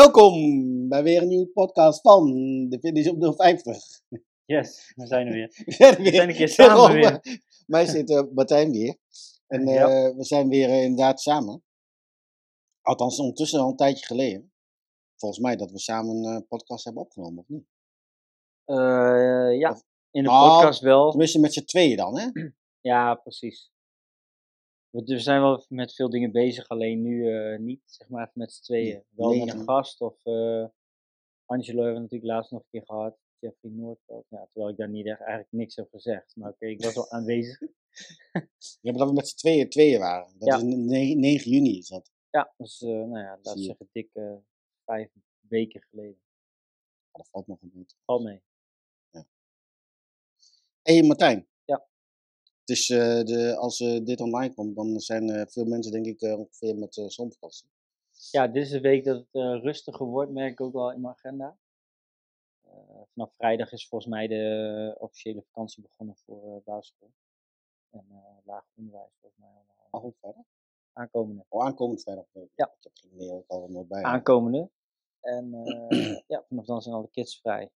Welkom bij weer een nieuwe podcast van de Finish op 050. Yes, we zijn er weer. We zijn, We zijn een keer samen weer. Mij zit eh, Martijn weer. En Ja. eh, we zijn weer eh, inderdaad samen. Althans, ondertussen al een tijdje geleden. Volgens mij dat we samen een eh, podcast hebben opgenomen, of niet? Eh, ja, Of- in de Nou, podcast wel. Tenminste met z'n tweeën dan, hè? Ja, precies. We, zijn wel met veel dingen bezig, alleen nu eh, niet, zeg maar, even met z'n tweeën. Wel Nee, met ja. een gast of eh Angelo hebben we natuurlijk laatst nog een keer gehad. Jeffrey Noordveld. Ja, terwijl ik daar niet echt eigenlijk niks heb gezegd. Maar oké, ik was wel aanwezig. Ja, maar dat we met z'n tweeën tweeën waren. Dat Ja. is ne- 9 juni is dat. Ja, dus eh, nou ja, laten Zie we je. zeggen dikke vijf weken geleden. Ja, dat valt nog een beetje. Valt mee. Hé hey, Martijn. Ja. Het is, eh, de, als eh, dit online komt, dan zijn veel mensen denk ik eh, ongeveer met uh, zonvakantie. Ja, dit is de week dat het rustiger wordt, merk ik ook wel in mijn agenda. Vanaf vrijdag is volgens mij de officiële vakantie begonnen voor basisschool. En lager onderwijs volgens mij allemaal. Oh, verder. Aankomende. Oh, aankomend vrijdag. Ja. Ik heb geen idee, ook al nooit bij. Aankomende. En ja, vanaf dan zijn alle kids vrij.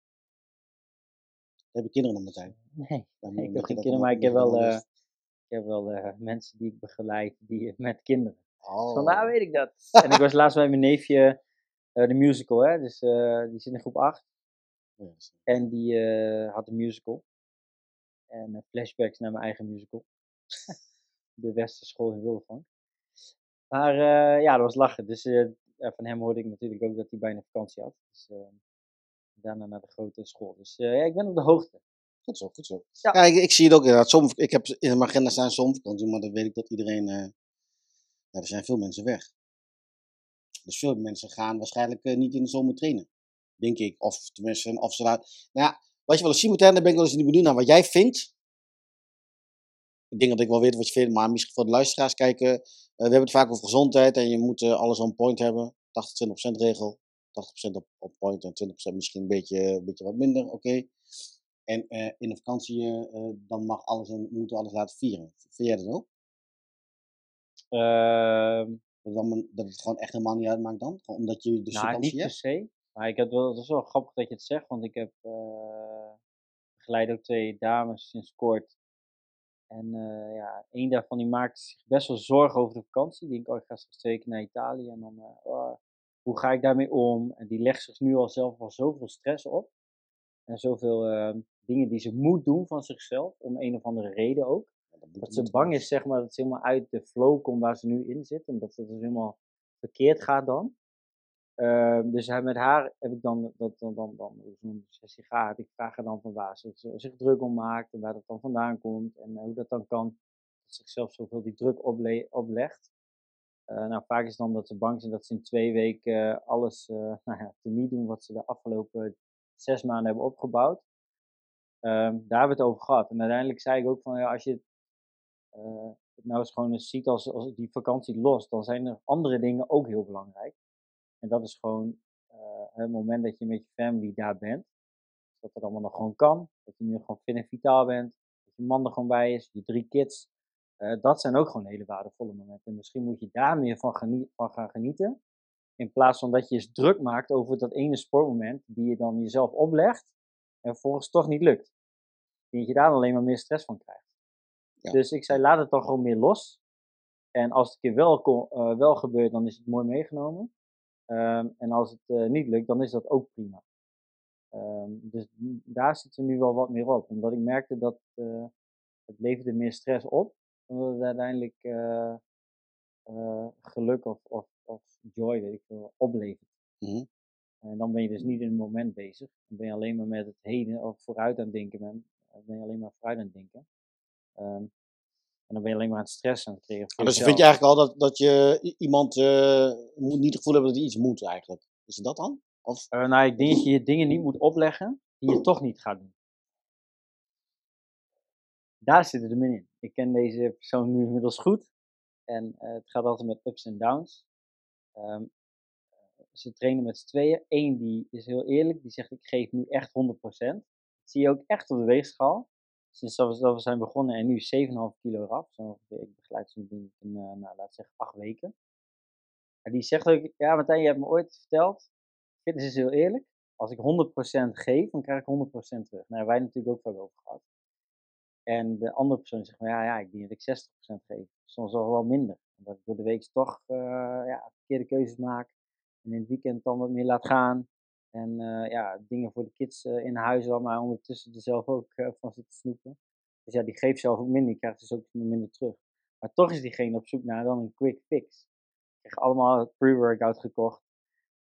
Heb je kinderen nog, Martijn? Nee, Dan ik heb geen kinderen, maar ik heb wel, eh, ik heb wel eh, mensen die ik begeleid die, met kinderen. Oh. Vandaar weet ik dat. en ik was laatst bij mijn neefje, eh, de musical, hè, dus eh, die zit in groep 8. Ja, dat is- En die eh, had een musical. En eh, flashbacks naar mijn eigen musical. de Westerschool in Wildervank. Maar eh, ja, dat was lachen. Dus eh, van hem hoorde ik natuurlijk ook dat hij bijna vakantie had. Dus eh, daarna naar de grote school. Dus eh, ja, ik ben op de hoogte. Goed zo, goed zo. Ja. Ja, ik, ik zie het ook inderdaad. Som, ik heb in mijn agenda staan zomervakantie, maar dan weet ik dat iedereen... eh, ja, er zijn veel mensen weg. Dus veel mensen gaan waarschijnlijk eh, niet in de zomer trainen. Denk ik. Of tenminste, of ze. Nou ja, wat je wel eens Martijn, daar ben ik wel eens niet benieuwd naar wat jij vindt. Ik denk dat ik wel weet wat je vindt, maar misschien voor de luisteraars kijken. we hebben het vaak over gezondheid en je moet alles on point hebben. 80-20% regel. 80% op, op point en 20% misschien een beetje, een beetje wat minder, oké. En eh, in de vakantie, eh, eh, dan mag alles en moeten we alles laten vieren. Vind jij dat ook? Ehm, Dat, dan, dat het gewoon echt helemaal niet uitmaakt dan? Gewoon omdat je dus nou, niet vakantie per hebt? se. Maar ik heb wel, dat is wel grappig dat je het zegt, want ik heb begeleid ook twee dames sinds kort. En ja, één daarvan die maakt zich best wel zorgen over de vakantie. Die denkt, oh, ik ga straks twee keer naar Italië en dan, oh, hoe ga ik daarmee om? En die legt zich nu al zelf al zoveel stress op. En zoveel eh, dingen die ze moet doen van zichzelf, om een of andere reden ook. Dat ze bang is, zeg maar, dat ze helemaal uit de flow komt waar ze nu in zit. En dat het dus helemaal verkeerd gaat dan. Ehm, dus met haar heb ik dan, dat, dan, dan, dan zo'n sessie gaat. Ik vraag haar dan van waar ze zich druk om maakt en waar dat dan vandaan komt. En eh, hoe dat dan kan, dat ze zichzelf zoveel die druk ople- oplegt. Eh, nou, vaak is dan dat ze bang zijn dat ze in twee weken eh, alles eh nou ja, niet doen wat ze de afgelopen zes maanden hebben opgebouwd. Ehm, daar hebben we het over gehad. En uiteindelijk zei ik ook van, ja, als je het nou eens gewoon ziet als, als die vakantie los, dan zijn er andere dingen ook heel belangrijk. En dat is gewoon het moment dat je met je family daar bent. Dat het allemaal nog gewoon kan. Dat je nu gewoon fit en vitaal bent. Dat je man er gewoon bij is. Je drie kids. Eh, dat zijn ook gewoon hele waardevolle momenten. En misschien moet je daar meer van, gaan genieten. In plaats van dat je je druk maakt over dat ene sportmoment die je dan jezelf oplegt. En vervolgens toch niet lukt. En dat je daar alleen maar meer stress van krijgt. Ja. Dus ik zei, laat het dan gewoon meer los. En als het een keer wel, eh, wel gebeurt, dan is het mooi meegenomen. Ehm, en als het eh, niet lukt, dan is dat ook prima. Ehm, dus daar zitten we nu wel wat meer op. Omdat ik merkte dat eh, het leverde meer stress op. Dan dat het uiteindelijk eh, eh, geluk of, of, of joy, weet ik veel, oplevert. Mhm. En dan ben je dus niet in het moment bezig. Dan ben je alleen maar met het heden of vooruit aan het denken. Ben, dan ben je alleen maar vooruit aan het denken. Ehm, en dan ben je alleen maar aan het stressen aan het creëren. Ah, dus jezelf. vind je eigenlijk al dat, dat je iemand eh, moet niet het gevoel hebben dat hij iets moet eigenlijk. Is het dat dan? Of, nou, ik denk dat je je dingen niet moet opleggen die je toch niet gaat doen. Daar zit het hem in. Ik ken deze persoon nu inmiddels goed. En eh, het gaat altijd met ups en downs. Ehm, eh, ze trainen met z'n tweeën. Eén die is heel eerlijk. Die zegt ik geef nu echt 100%. Dat zie je ook echt op de weegschaal. Sinds dat we, dat we zijn begonnen en nu 7,5 kilo eraf. Ik begeleid ze nu in, eh, nou, laat zeggen, acht weken. En die zegt ook, ja Martijn, je hebt me ooit verteld fitness is heel eerlijk. Als ik 100% geef, dan krijg ik 100% terug. Nou, hebben wij natuurlijk ook vaak over gehad. En de andere persoon zegt, maar ja, ja, ik denk dat ik 60% geef. Soms wel wel minder. Omdat ik door de week toch uh, ja, verkeerde keuzes maak. En in het weekend dan wat meer laat gaan. En uh, ja, dingen voor de kids uh, in huis al, maar ondertussen er zelf ook van zitten snoepen. Dus ja, die geeft zelf ook minder, die krijgt dus ook minder terug. Maar toch is diegene op zoek naar dan een quick fix. Ik krijg allemaal pre-workout gekocht.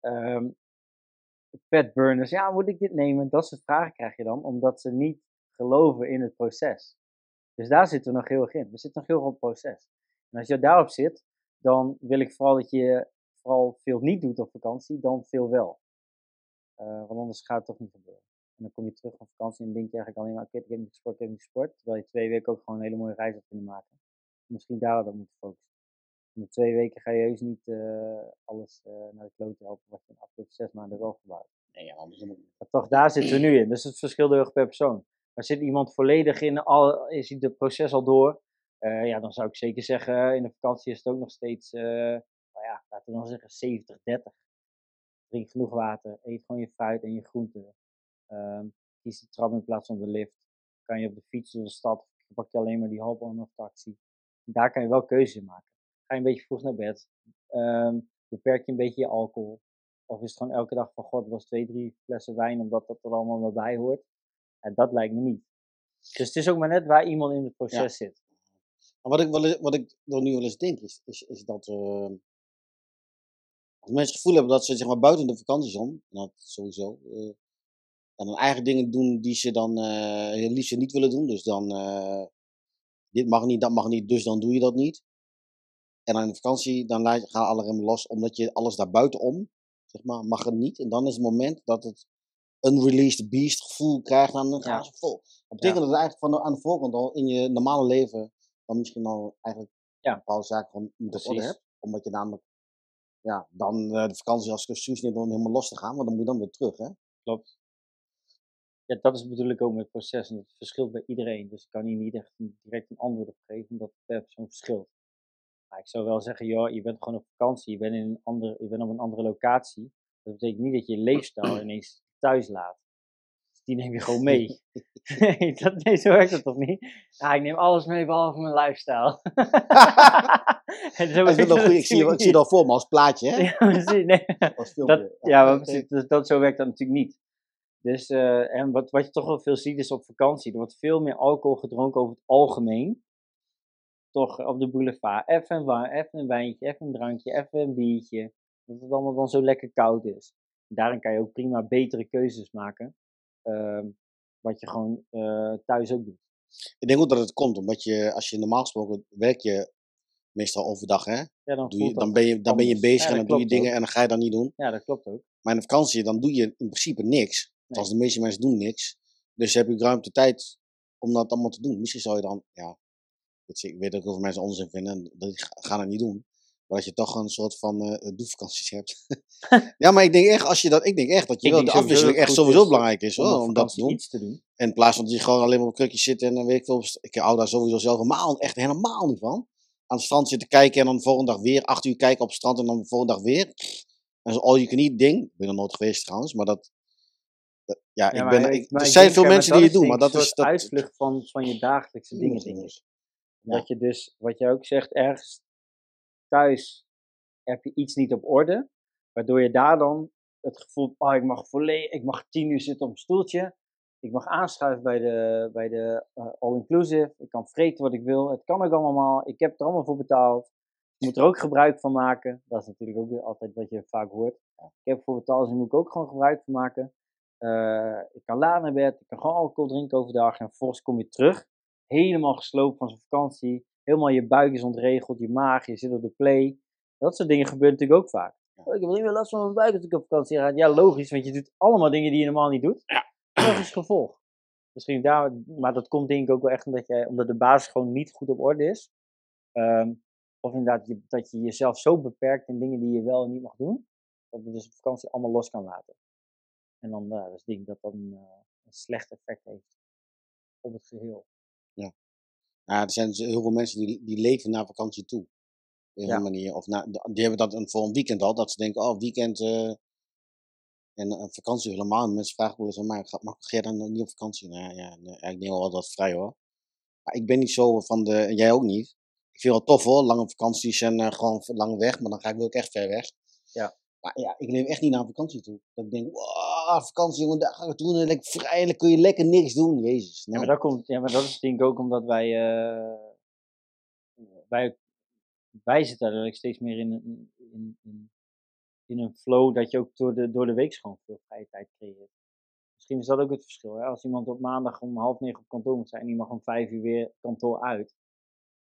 Um, burners, ja, moet ik dit nemen? Dat soort vragen krijg je dan, omdat ze niet geloven in het proces. Dus daar zitten we nog heel erg in. We zitten nog heel erg op het proces. En als je daarop zit, dan wil ik vooral dat je vooral veel niet doet op vakantie, dan veel wel. Uh, want anders gaat het toch niet gebeuren. En dan kom je terug van vakantie en denk je eigenlijk alleen maar, oké, ik heb niet gesport, ik heb niet gesport. Terwijl je twee weken ook gewoon een hele mooie reis had kunnen maken. Misschien daar dan moeten focussen. In de twee weken ga je heus niet uh, alles uh, naar de klote helpen wat je in de afgelopen zes maanden wel gebouwd. Nee, ja, anders moet Maar toch, daar zitten we nu in. Dus het verschilt heel erg per persoon. Maar zit iemand volledig in, al, is het proces al door, uh, ja, dan zou ik zeker zeggen, in de vakantie is het ook nog steeds, nou ja, laten we dan zeggen 70-30. Drink genoeg water, eet gewoon je fruit en je groenten. Um, kies de trap in plaats van de lift. Kan je op de fiets door de stad, pak je alleen maar die hop of taxi. Daar kan je wel keuzes in maken. Ga je een beetje vroeg naar bed. Um, beperk je een beetje je alcohol. Of is het gewoon elke dag van god, was twee, drie flessen wijn, omdat dat er allemaal maar bij hoort. En dat lijkt me niet. Dus het is ook maar net waar iemand in het proces ja. zit. Maar wat ik, wat, ik, wat ik dan nu wel eens denk, is, is, is dat uh, als mensen het gevoel hebben dat ze zeg maar, buiten de vakantiezon, dat sowieso, uh, en dan eigen dingen doen die ze dan uh, liefst niet willen doen. Dus dan, dit mag niet, dat mag niet, dus dan doe je dat niet. En dan in de vakantie, dan gaan alle remmen los, omdat je alles daar buitenom, zeg maar, mag het niet. En dan is het moment dat het unreleased beast gevoel krijgt, dan gaan Ja. ze vol. Dat betekent dat het eigenlijk van de, aan de voorkant al in je normale leven, dan misschien al eigenlijk Ja. bepaalde zaken niet op orde hebt. Omdat je namelijk, ja, dan eh, de vakantie als excuus neemt om helemaal los te gaan, want dan moet je dan weer terug, hè. Klopt. Ja, dat is ik ook met het proces. En dat verschilt bij iedereen. Dus ik kan hier niet echt een- direct een antwoord op geven, omdat het per persoon verschilt. Maar ik zou wel zeggen, joh, je bent gewoon op vakantie, je bent, in een andere, je bent op een andere locatie. Dat betekent niet dat je leefstijl ineens thuis laat. Dus die neem je gewoon mee. nee, dat, nee, zo werkt dat toch niet? Ja, ik neem alles mee behalve mijn lifestyle. en zo Dat goed. Ik zie, ik zie al voor me als plaatje, hè. Ja, precies. Nee. Als filmpje. Dat, ja, maar oké. precies, dus dat, zo werkt dat natuurlijk niet. Dus, eh, en wat, wat je toch wel veel ziet is op vakantie, er wordt veel meer alcohol gedronken over het algemeen. Toch op de boulevard. Even een, even een wijntje, even een drankje, even een biertje. Dat het allemaal dan zo lekker koud is. Daarin kan je ook prima betere keuzes maken. ehm, wat je gewoon eh, thuis ook doet. Ik denk ook dat het komt, omdat je, als je normaal gesproken werk je meestal overdag, hè. Ja, dan, Doe je, voelt dan, dat ben je, dan ben je bezig Ja, en dan doe je dingen ook. en dan ga je dat niet doen. Ja, dat klopt ook. Maar in de vakantie, dan doe je in principe niks. Nee. Althans, de meeste mensen doen niks. Dus heb je ruimte tijd om dat allemaal te doen. Misschien zou je dan, ja, ik weet dat heel veel mensen onzin vinden en dat ga- gaan het niet doen. Maar dat je toch een soort van eh doelvakanties hebt. ja, maar ik denk echt, als je dat, ik denk echt dat je wel de afwisseling echt sowieso is belangrijk is Om hoor, om dat te doen. iets te doen. En in plaats van dat je gewoon alleen maar op krukjes zit en dan weet ik veel. Ik hou daar sowieso zelf helemaal, echt helemaal niet van. Aan het strand zitten kijken en dan de volgende dag weer acht uur kijken op het strand en dan de volgende dag weer. En zo'n all you can eat ding. Ik ben er nooit geweest trouwens, maar dat. dat- ja, Ja, ik ben, ik- er zijn veel mensen die het doen, maar dat is. Dat, uitvlucht van, van je dagelijkse dingen, denk ik. Dat je dus, wat je ook zegt, ergens thuis heb je iets niet op orde, waardoor je daar dan het gevoel, oh, ik mag volledig, ik mag tien uur zitten op een stoeltje, ik mag aanschuiven bij de, bij de eh, all-inclusive, ik kan vreten wat ik wil, het kan ook allemaal, ik heb er allemaal voor betaald, ik moet er ook gebruik van maken, dat is natuurlijk ook altijd wat je vaak hoort. Ik heb ervoor betaald, dus daar moet ik ook gewoon gebruik van maken. Eh, ik kan laat naar bed, ik kan gewoon alcohol drinken overdag. En vervolgens kom je terug, helemaal gesloopt van zijn vakantie, helemaal je buik is ontregeld, je maag, je zit op de play. Dat soort dingen gebeuren natuurlijk ook vaak. Oh, ik heb alleen maar last van mijn buik als ik op vakantie ga. Ja, logisch, want je doet allemaal dingen die je normaal niet doet. Ja. Logisch gevolg. Misschien daar, maar dat komt denk ik ook wel echt omdat, jij, omdat de basis gewoon niet goed op orde is. Ehm, of inderdaad je, dat je jezelf zo beperkt in dingen die je wel en niet mag doen. Dat je dus op vakantie allemaal los kan laten. En dan, uh, dus denk ik dat dat een, uh, een slecht effect heeft op het geheel. ja, er zijn dus heel veel mensen die, die leven naar vakantie toe. Op een Ja. manier. Of na, die hebben dat een, voor een weekend al, dat ze denken, oh, weekend. eh, En eh, vakantie helemaal. En mensen vragen wel eens aan mij, "Ga- mag jij dan niet op vakantie? Nou ja, ja, nee, ja, ik neem wel wat vrij hoor. Maar ik ben niet zo van de, en jij ook niet. Ik vind het wel tof hoor, lange vakanties en eh, gewoon lang weg, maar dan ga ik wel ook echt ver weg. Ja. Maar ja, ik leef echt niet naar vakantie toe. Dat ik denk, wow, vakantie jongen, daar ga ik doen. En lekker vrij, dan kun je lekker niks doen. Jezus. Ja, Nou, maar dat, komt, ja, maar dat is denk ik ook omdat wij, eh, wij, wij zitten eigenlijk steeds meer in, een- in, in, in een flow dat je ook door de, door de week gewoon veel vrije tijd creëert. Misschien is dat ook het verschil. Hè? Als iemand op maandag om half negen op kantoor moet zijn en die mag om vijf uur weer kantoor uit.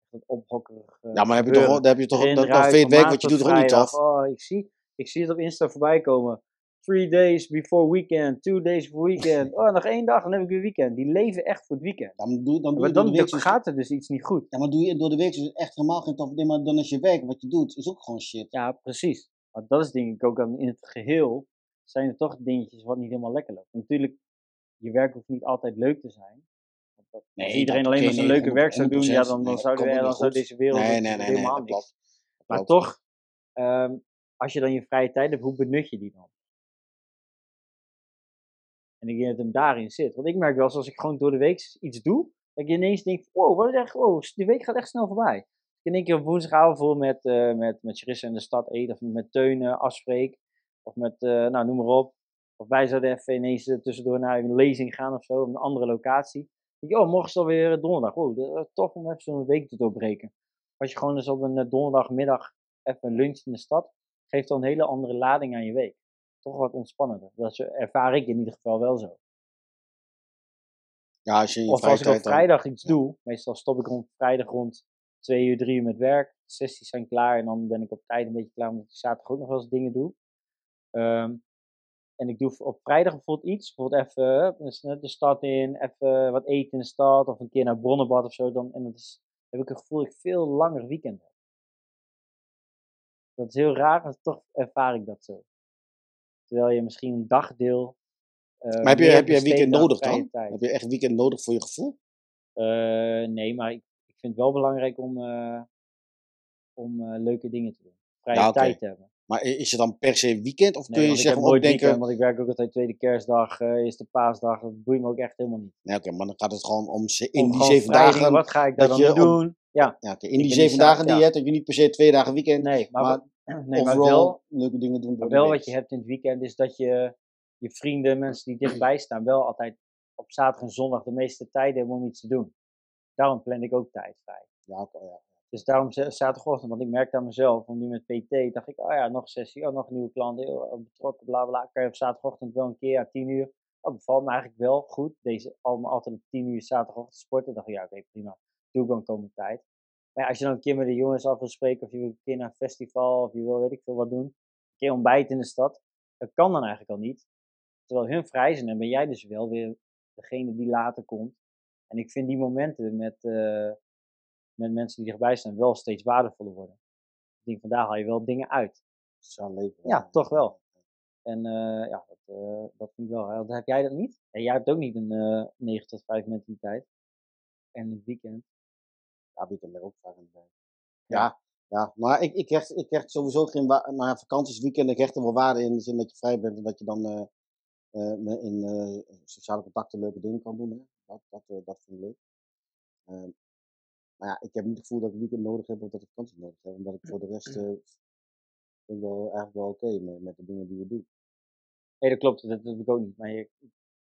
Dat ophokkerig. eh, ja, maar heb je toch, dan heb je toch, dan, dan eruit, vind je het werk wat je doet toch ook niet tof? Oh, ik zie, ik zie het op Insta voorbij komen. Three days before weekend, two days before weekend. Oh, nog één dag, dan heb ik weer weekend. Die leven echt voor het weekend. Doe, dan doe je door dan, de week dan zo- gaat er dus iets niet goed. Ja, maar doe je door de week dus echt helemaal geen tof. Nee, maar dan is je werk, wat je doet, is ook gewoon shit. Ja, precies. Maar dat is denk ik ook aan, in het geheel zijn er toch dingetjes wat niet helemaal lekker loopt. Natuurlijk, je werk hoeft niet altijd leuk te zijn. Dat- Nee, als iedereen alleen maar zijn nee, leuke werk zou doen, ja, 100%. dan, Nee, dan, dat zouden we, dan niet zou deze wereld Nee, nee, nee, nee, helemaal. Dat Maar toch, ehm, als je dan je vrije tijd hebt, hoe benut je die dan? En ik denk dat hem daarin zit. Want ik merk wel als ik gewoon door de week iets doe, dat ik ineens denk, wow, wat is echt, wow, de week gaat echt snel voorbij. Ik in één keer op woensdagavond voor met, eh met, met Charissa in de stad eet, of met Teun eh, afspreek, of met, eh, nou noem maar op. Of wij zouden even ineens tussendoor naar een lezing gaan of zo, op een andere locatie. Denk oh, morgen is alweer donderdag. Wow, tof om even zo'n week te doorbreken. Als je gewoon eens op een donderdagmiddag even lunch in de stad, geeft dan een hele andere lading aan je week. Toch wat ontspannender. Dat ervaar ik in ieder geval wel zo. Ja, als je Of als ik op dan- vrijdag iets ja. doe, meestal stop ik rond vrijdag rond twee uur, drie uur met werk. De sessies zijn klaar en dan ben ik op tijd een beetje klaar, omdat ik zaterdag ook nog wel eens dingen doe. Ehm, en ik doe op vrijdag bijvoorbeeld iets, bijvoorbeeld even hup, dus net de stad in, even wat eten in de stad, of een keer naar Bronnenbad of zo. Dan, en dat is, dan heb ik het gevoel dat ik veel langer weekend heb. Dat is heel raar, maar toch ervaar ik dat zo. Terwijl je misschien een dagdeel. eh, Maar heb je, heb je een weekend nodig dan? tijd. Heb je echt een weekend nodig voor je gevoel? Eh, nee, maar ik, ik vind het wel belangrijk om, eh, om leuke dingen te doen. Vrije Ja, tijd te hebben. Maar is het dan per se weekend? Of kun je want ik zeg heb maar nooit opdenken... weekend, want ik werk ook altijd tweede kerstdag, eh eerste paasdag. Dat boeit me ook echt helemaal niet. Nee, oké, maar dan gaat het gewoon om in Om die zeven dagen... dingen, wat ga ik dat dan je doen? Ja, Ja, oké, in die zeven dagen die je hebt, heb je niet per se twee dagen weekend. nee, maar, maar nee, maar wel, leuke dingen doen maar de wel wat je hebt in het weekend is dat je je vrienden, mensen die dichtbij staan, wel altijd op zaterdag en zondag de meeste tijd hebben om iets te doen. Daarom plan ik ook tijd vrij. Ja, oké, ja. Dus daarom zaterdagochtend, want ik merkte aan mezelf, want nu met PT, dacht ik, oh ja, nog sessie, oh, nog nieuwe klant, oh, oh, betrokken, bla bla. Kan je op zaterdagochtend wel een keer, ja, tien uur. Dat bevalt me eigenlijk wel goed. Deze allemaal altijd op tien uur zaterdagochtend sporten. dacht ik, ja, oké, prima. Doe ik dan komende tijd. Maar ja, als je dan een keer met de jongens af wil spreken, of je wil een keer naar een festival, of je wil weet ik veel wat doen, een keer ontbijten in de stad, dat kan dan eigenlijk al niet. Terwijl hun vrij zijn, dan ben jij dus wel weer degene die later komt. En ik vind die momenten met, eh, met mensen die dichtbij staan wel steeds waardevoller worden. Ik denk, vandaar haal je wel dingen uit. Sociaal leven. Ja, toch wel. En eh, ja, dat, eh, dat vind ik wel. hè. Heb jij dat niet? En jij hebt ook niet een eh 9 tot 5 mentaliteit. En in het weekend. Ja, weekend ben ik ook vaak aan het werk. Ja, ja. Maar ik, ik, hecht, ik hecht sowieso geen wa- naar vakanties, weekenden, ik hecht er wel waarde in. De zin dat je vrij bent en dat je dan in sociale contacten leuke dingen kan doen. Hè. Dat, dat, dat vind ik leuk. Maar ja, ik heb niet het gevoel dat ik weekend nodig heb of dat ik vakantie nodig heb. Omdat ik voor de rest eh, ben wel, eigenlijk wel oké met, met de dingen die we doen. Nee, dat klopt. Dat, dat heb ik ook niet. Maar je,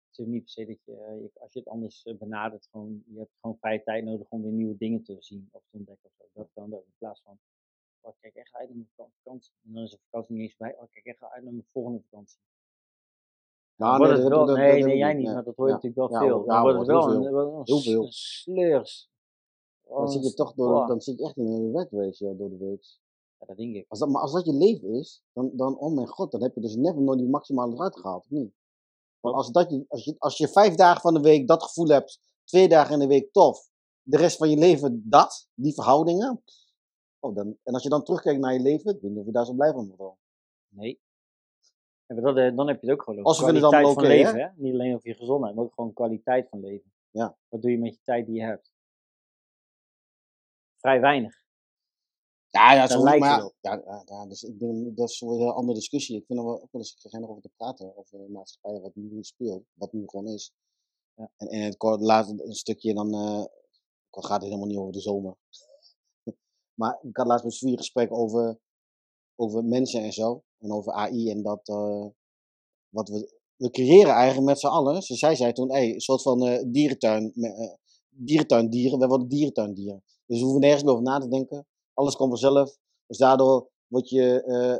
het is niet per se dat je, je- als je het anders eh, benadert, gewoon, je hebt gewoon vrije tijd nodig om weer nieuwe dingen te zien of te ontdekken. Of zo. Dat kan ook. In plaats van, oh, ik kijk echt uit naar mijn vak- vakantie. En dan is de vakantie niet eens bij. Oh, ik kijk echt uit naar mijn volgende vakantie. Nou, nee, het dat- wel, dat- nee, nee, jij niet, maar dat hoor je Ja, natuurlijk wel ja, veel. ja, Dan wordt het wel heel een, veel. een een sleurs. Dan zit je toch door, dan zit je echt in een red race ja, door de week. Ja, dat denk ik. Als dat, maar als dat je leven is, dan, dan, oh mijn god, dan heb je dus never nooit die maximale eruit gehaald, of niet? Want als, dat je, als, je, als je vijf dagen van de week dat gevoel hebt, twee dagen in de week tof, de rest van je leven dat, die verhoudingen, oh, dan, en als je dan terugkijkt naar je leven, ik weet niet of je daar zo blij van wordt. Nee. En dat, eh, dan heb je het ook gewoon over kwaliteit van oké, leven. Hè? Niet alleen over je gezondheid, maar ook gewoon kwaliteit van leven. Ja. Wat doe je met je tijd die je hebt? Vrij weinig. Ja, ja, zo, maar ja, ja, dus ik denk, dat is een heel andere discussie. Ik vind er wel ook wel eens gegeven over te praten, over de maatschappij, wat nu speelt, wat nu gewoon is. Ja. En in het kort laatste een stukje, dan eh, ook al gaat het helemaal niet over de zomer. maar ik had laatst met een gesprek over, over mensen en zo, en over AI en dat, eh, wat we, we creëren eigenlijk met z'n allen. Ze zei, zei toen, hey, een soort van eh, dierentuin, eh, dierentuindieren, wij worden dierentuindieren. Dus we hoeven nergens meer over na te denken. Alles komt vanzelf. Dus daardoor word je eh,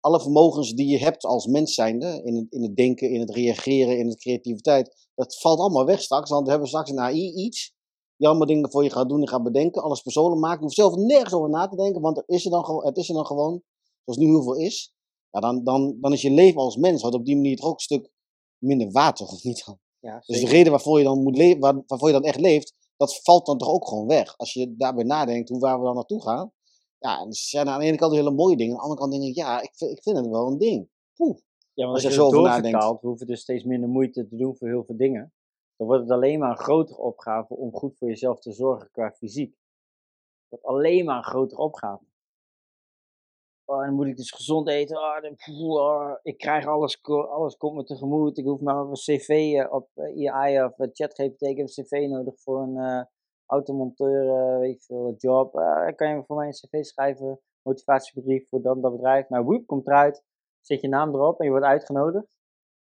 alle vermogens die je hebt als mens zijnde, in het, in het denken, in het reageren, in de creativiteit, dat valt allemaal weg straks. Want we hebben straks een AI iets, die allemaal dingen voor je gaat doen en gaat bedenken, alles persoonlijk maken. Je hoeft zelf nergens over na te denken, want het is er dan, gewoon- het is er dan gewoon, zoals nu heel veel is. Ja, dan, dan, dan is je leven als mens, wat op die manier toch ook een stuk minder toch? Of niet dan? Ja, Dus de reden waarvoor je dan moet leven, waar, waarvoor je dan echt leeft, dat valt dan toch ook gewoon weg. Als je daarbij nadenkt hoe waar we dan naartoe gaan. Ja, en er zijn aan de ene kant hele mooie dingen, aan de andere kant denk ik, ja, ik vind, ik vind het wel een ding. Poeh. Ja, want Als als, je er zo over nadenkt. we hoeven dus steeds minder moeite te doen voor heel veel dingen. Dan wordt het alleen maar een grotere opgave om goed voor jezelf te zorgen qua fysiek. Dat alleen maar een grotere opgave. Oh, dan moet ik dus gezond eten. Oh, dan- oh, ik krijg alles, alles komt me tegemoet. Ik hoef maar een cv eh, op eh, AI of eh, ChatGPT. Ik heb een cv nodig voor een eh, automonteur, eh, weet ik veel, job. Eh, kan je voor mij een cv schrijven, motivatiebrief voor dan dat bedrijf. Nou, woep, komt eruit. Zet je naam erop en je wordt uitgenodigd.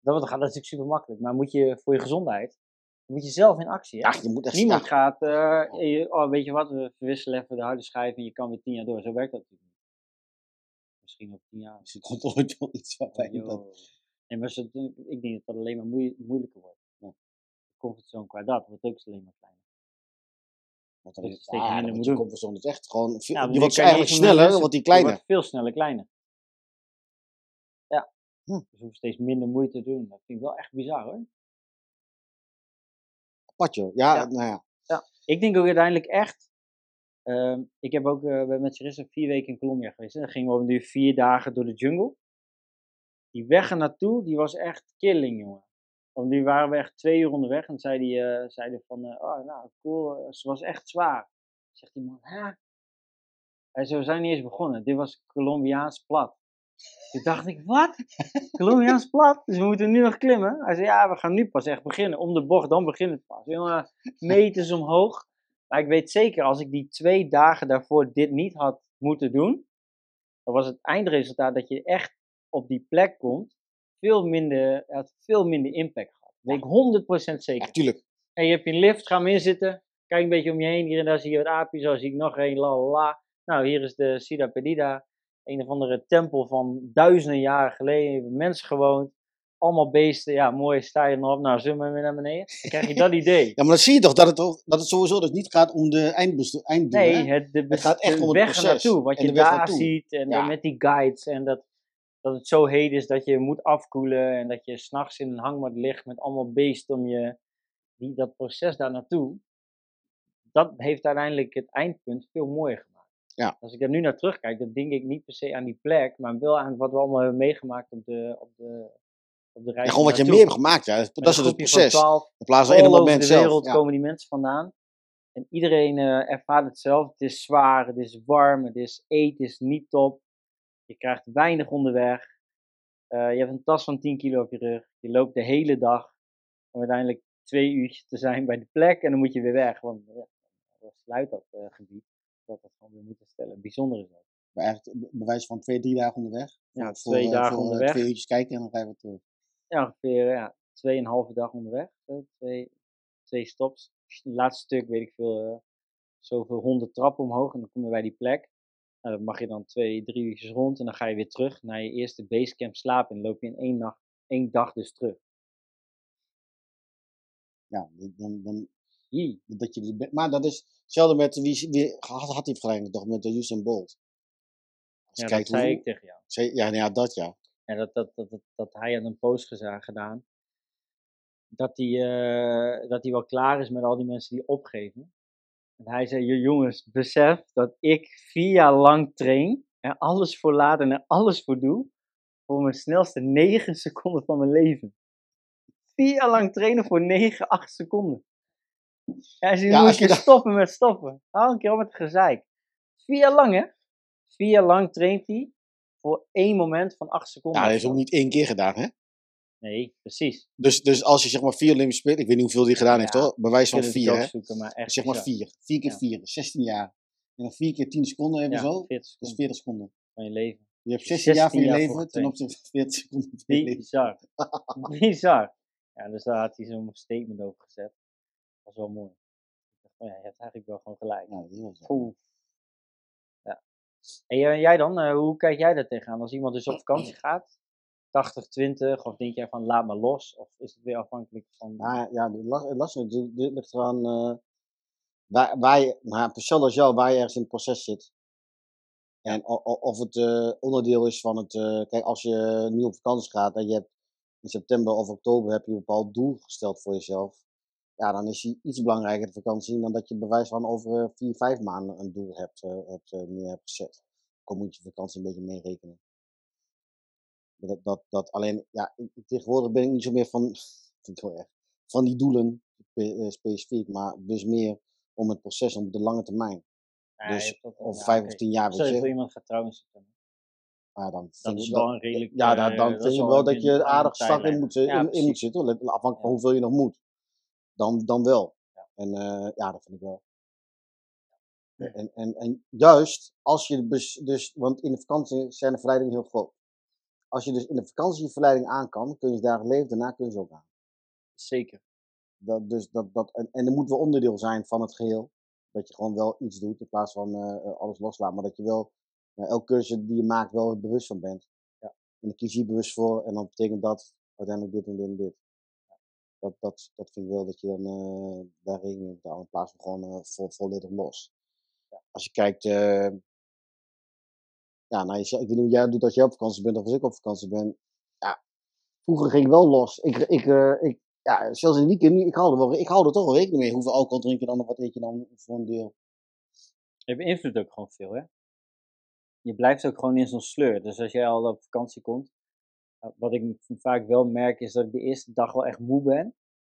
Dan wordt- gaat dat natuurlijk super makkelijk. Maar moet je voor je gezondheid, moet je zelf in actie. Hè? Ja, je moet echt Niemand gaat, eh, oh, weet je wat, we verwisselen even de harde schijf en je kan weer tien jaar door. Zo werkt dat natuurlijk niet. Misschien op tien jaar. Misschien komt ooit wel iets waarbij je dat... En maar zo, ik denk dat dat alleen maar moe- moeilijker wordt. Ja. De comfortzone qua dat wordt ook alleen maar kleiner. Want dan dat je is, steeds ah, minder dan moet je comfortzone dus echt gewoon... veel- Ja, die nu wordt je eigenlijk sneller, mensen- wordt die kleiner. wordt veel sneller kleiner. Ja. Hm. Dus je hoeft steeds minder moeite te doen. Dat vind ik wel echt bizar hoor. Apart, joh. Ja, Ja. nou ja. Ik denk ook uiteindelijk echt. Ehm, ik heb ook we met Charissa vier weken in Colombia geweest. Dan gingen we nu vier dagen door de jungle. Die weg er naartoe, die was echt killing, jongen. Want die waren we echt twee uur onderweg. En zei die, eh, zeiden van, eh, oh nou cool, ze was echt zwaar. Zegt die man, hè? Hij zei, we zijn niet eens begonnen. Dit was Colombiaans plat. Toen dacht ik, wat? Colombiaans plat? Dus we moeten nu nog klimmen? Hij zei, ja, we gaan nu pas echt beginnen. Om de bocht, dan begint het pas. Jongen, meters omhoog. Maar ik weet zeker, als ik die twee dagen daarvoor dit niet had moeten doen, dan was het eindresultaat dat je echt op die plek komt, veel minder, had veel minder impact gehad. Dat weet ik 100% zeker. Ja, tuurlijk. En je hebt je lift, ga maar inzitten. Kijk een beetje om je heen. Hier en daar zie je wat aapjes. Zo zie ik nog één. La la. Nou, hier is de Sida Perdida. Een of andere tempel van duizenden jaren geleden. Hebben mensen gewoond. Allemaal beesten. Ja, mooi. Sta je erop. Nou, zullen we weer naar beneden? Dan krijg je dat idee. Ja, maar dan zie je toch dat het, toch, dat het sowieso dus niet gaat om de einddoel. Nee, het, de, Het gaat echt de om het weg proces ernaartoe. Wat en je de daar naartoe. ziet. En Ja. met die guides. En dat, dat het zo heet is dat je moet afkoelen. En dat je s'nachts in een hangmat ligt met allemaal beesten om je. Die, dat proces daar naartoe. Dat heeft uiteindelijk het eindpunt veel mooier gemaakt. Ja. Als ik er nu naar terugkijk, dan denk ik niet per se aan die plek. Maar wel aan wat we allemaal hebben meegemaakt op de, op de, op de reis. Ja, gewoon wat je naartoe. mee hebt gemaakt. Ja. Dat is een het proces. Van 12 In plaats van in over moment de wereld komen die mensen vandaan. En iedereen eh, ervaart hetzelfde. Het is zwaar, het is warm, het is eten, is niet top. Je krijgt weinig onderweg. Eh, je hebt een tas van 10 kilo op je rug. Je loopt de hele dag om uiteindelijk twee uurtjes te zijn bij de plek. En dan moet je weer weg, want ja, dan sluit dat eh, gebied. Dat dat gewoon weer moeten stellen. Bijzonder is dat. Maar eigenlijk be- bewijs van twee, drie dagen onderweg. Ja, twee voor, dagen voor, eh, onderweg. Twee uurtjes kijken en dan ga je weer terug. Ja, ongeveer ja, tweeënhalve dag onderweg. Zo, twee, twee stops. Het laatste stuk, weet ik veel, eh, zoveel honderd trappen omhoog. En dan kom je bij die plek. Nou, dan mag je dan twee, drie uurtjes rond. En dan ga je weer terug naar je eerste basecamp slapen. En dan loop je in één, nacht, één dag dus terug. Ja, dan, dan, dat je, dus maar dat is hetzelfde met wie, wie had, had die vergelijking toch met de Usain Bolt. Als Ja, dat zei hoe- ik tegen jou. zei- Ja, nou ja, dat ja. En dat, dat, dat, dat, dat hij had een post gedaan. Dat hij, eh, dat hij wel klaar is met al die mensen die opgeven. En hij zei, "Jo- jongens, besef dat ik vier jaar lang train. Er alles voor laat en er alles voor doe. Voor mijn snelste negen seconden van mijn leven. Vier jaar lang trainen voor negen, acht seconden. Hij zei, Ja, moet je stoppen met stoppen. Hou een keer op met gezeik. Vier jaar lang, hè? Vier jaar lang traint hij voor één moment van acht seconden. Ja, dat of is ook zo. niet één keer gedaan, hè? Nee, precies. Dus, dus als je zeg maar vier Olympische Spelen, ik weet niet hoeveel die gedaan heeft Ja, hoor, bewijs van Ik wil het vier, hè? zoeken, maar echt Zeg maar bizar. vier. Vier keer Ja. vier, 16 jaar. En dan vier keer 10 seconden hebben Ja, zo, 40 dat is seconden 40 seconden. van je leven. Je hebt Dus 16 jaar van je 16 jaar voor leven ten opzichte van 40 seconden van je. Bizar. Bizar. Ja, dus daar had hij zo'n statement over gezet. Dat was wel mooi. Ik dacht, oh ja, je hebt eigenlijk wel gewoon gelijk. Ja, dat is wel zo. Ja. En jij- dan, eh, hoe kijk jij daar tegenaan? Als iemand dus op vakantie gaat, 80, 20, of denk jij van laat maar los? Of is het weer afhankelijk van. Maar ja, het las- het natuurlijk, dit ligt eraan eh, waar, waar je, maar hetzelfde als jou, waar je ergens in het proces zit. En o- o- of het eh, onderdeel is van het, kijk, als je nu op vakantie gaat en je hebt in september of oktober heb je een bepaald doel gesteld voor jezelf. Ja, dan is die iets belangrijker de vakantie dan dat je bewijs van over eh, vier, vijf maanden een doel hebt, eh, hebt, eh, neer hebt gezet. Dan moet je vakantie een beetje meerekenen. Dat, dat, dat alleen, ja, tegenwoordig ben ik niet zo meer van, vind ik wel erg, van die doelen spe- eh, specifiek, maar dus meer om het proces op de lange termijn. Ja, dus ja, vijf of tien jaar, Stel je voor iemand gaat trouwen september. Maar dan Dat is wel een redelijk. ja, dan, eh, vind je wel dat je aardig strak in moet, Ja, in, in moet zitten, afhankelijk Ja. van hoeveel je nog moet. Dan, dan wel. En eh, ja, dat vind ik wel. En, en, en juist als je dus, dus, want in de vakantie zijn de verleidingen heel groot. Als je dus in de vakantie je verleiding aan kan, kun je ze daar leven, daarna kun je ze ook aan. Zeker. Dat, dus dat, dat, en, en er moet wel onderdeel zijn van het geheel. Dat je gewoon wel iets doet in plaats van eh, eh, alles loslaat. Maar dat je wel eh, elke keuze die je maakt wel bewust van bent. Ja. En dan kies je bewust voor en dan betekent dat uiteindelijk dit en dit en dit. Dat, dat, dat vind ik wel dat je dan eh, daar rekening mee moet houden in plaats van gewoon vo- volledig los. Als je kijkt, eh, ja, nou, ik weet niet hoe jij doet als jij op vakantie bent of als ik op vakantie ben. Ja, vroeger ging ik wel los. Ik, ik, ik, ja, zelfs in het weekend, nu, ik hou, er wel, ik hou er toch wel rekening mee. Hoeveel alcohol drink je dan of wat eet je dan voor een deel? Je beïnvloedt ook gewoon veel, hè? Je blijft ook gewoon in zo'n sleur. Dus als jij al op vakantie komt, uh, wat ik vaak wel merk is dat ik de eerste dag wel echt moe ben.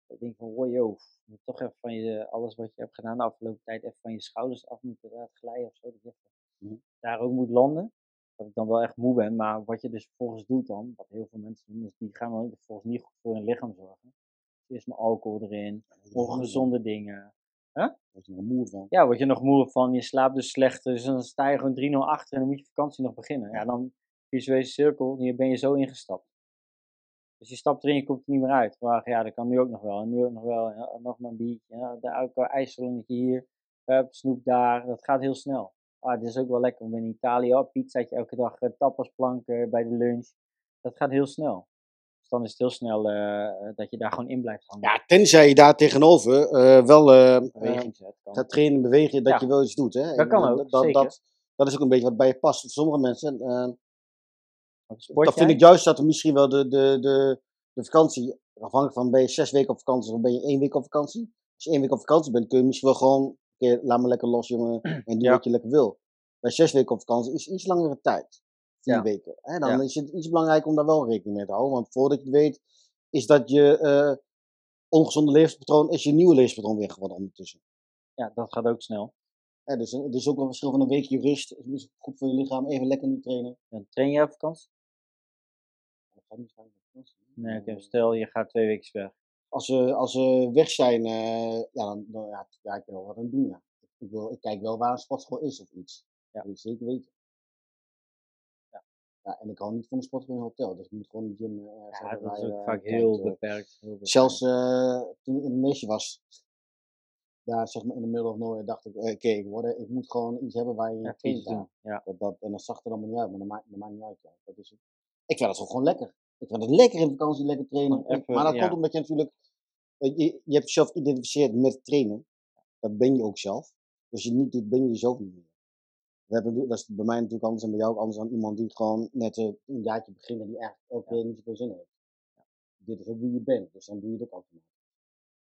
Dat ik denk van, wow, joh, je moet toch even van je, alles wat je hebt gedaan de afgelopen tijd, even van je schouders af moeten laten glijden of zo. Dat je Mhm. daar ook moet landen. Dat ik dan wel echt moe ben. Maar wat je dus vervolgens doet dan, wat heel veel mensen doen, is die gaan dan vervolgens niet goed voor hun lichaam zorgen. Eerst maar alcohol erin, ongezonde dingen. Daar word je nog moe van. Ja, word je nog moe van, je slaapt dus slechter, dus dan sta je gewoon 3-0 achter en dan moet je vakantie nog beginnen. Ja, dan visuele cirkel, hier ben je zo ingestapt. Dus je stapt erin, je komt er niet meer uit. Maar ja, dat kan nu ook nog wel, en nu ook nog wel, en nog maar een biertje, ja, de ijssalonnetje hier, snoep daar, dat gaat heel snel. Ah, het is ook wel lekker om in Italië, oh, pizzaatje elke dag, eh, tapasplanken bij de lunch. Dat gaat heel snel. Dus dan is het heel snel eh, dat je daar gewoon in blijft hangen. Ja, tenzij je daar tegenover eh, wel eh, eh, gaat trainen en bewegen, dat Ja. je wel iets doet. Hè? Dat kan ook, dat, dat, dat, dat is ook een beetje wat bij je past. Voor sommige mensen, eh, Sport dat vind ik juist dat er misschien wel de, de, de, de vakantie, afhankelijk van ben je zes weken op vakantie of ben je één week op vakantie. Als je één week op vakantie bent, kun je misschien wel gewoon, oké, laat me lekker los jongen en doe Ja. wat je lekker wil. Bij zes weken op vakantie is iets langere tijd. Vier Ja. weken. Hè? Dan Ja. is het iets belangrijk om daar wel rekening mee te houden. Want voordat je het weet, is dat je eh, ongezonde levenspatroon, is je nieuwe levenspatroon weer geworden ondertussen. Ja, dat gaat ook snel. Ja, dus er is ook een verschil van een weekje rust. Het is goed voor je lichaam, even lekker niet trainen. Train jij op vakantie? Niet vakantie. Nee, oké, Eh, stel je gaat twee weken weg. als we, als we weg zijn, eh, ja, dan, dan ja, ja, ik wel wat aan doen. Ja. Ik, wil, ik kijk wel waar een sportschool is of iets. Ja. Dat zeker weten. Ja. Ja, en ik hou niet van een sportschool in een hotel. Dus ik moet gewoon een gym ergens Ja, dat is ook vaak heel beperkt. Heel beperkt. Zelfs toen ik in Indonesië was, daar zeg maar in de middle of nowhere, dacht ik, oké, ik, word- ik moet gewoon iets hebben waar je ja, doen. Ja. dat, dat, en dat zag er allemaal niet uit, maar dat maakt, dat maakt niet uit. Ja. Dat is het. Ik vind dat zo gewoon lekker. Ik vind het lekker in vakantie, lekker trainen. Even, maar dat ja. komt omdat je natuurlijk, je, je hebt jezelf geïdentificeerd met trainen. Dat ben je ook zelf. Dus als je het niet doet, ben je jezelf niet meer. We hebben, dat is bij mij natuurlijk anders en bij jou ook anders dan iemand die gewoon net eh, een jaartje begint en die eigenlijk elke keer niet zoveel zin heeft. Dit is ook wie je bent, dus dan doe je het ook automatisch.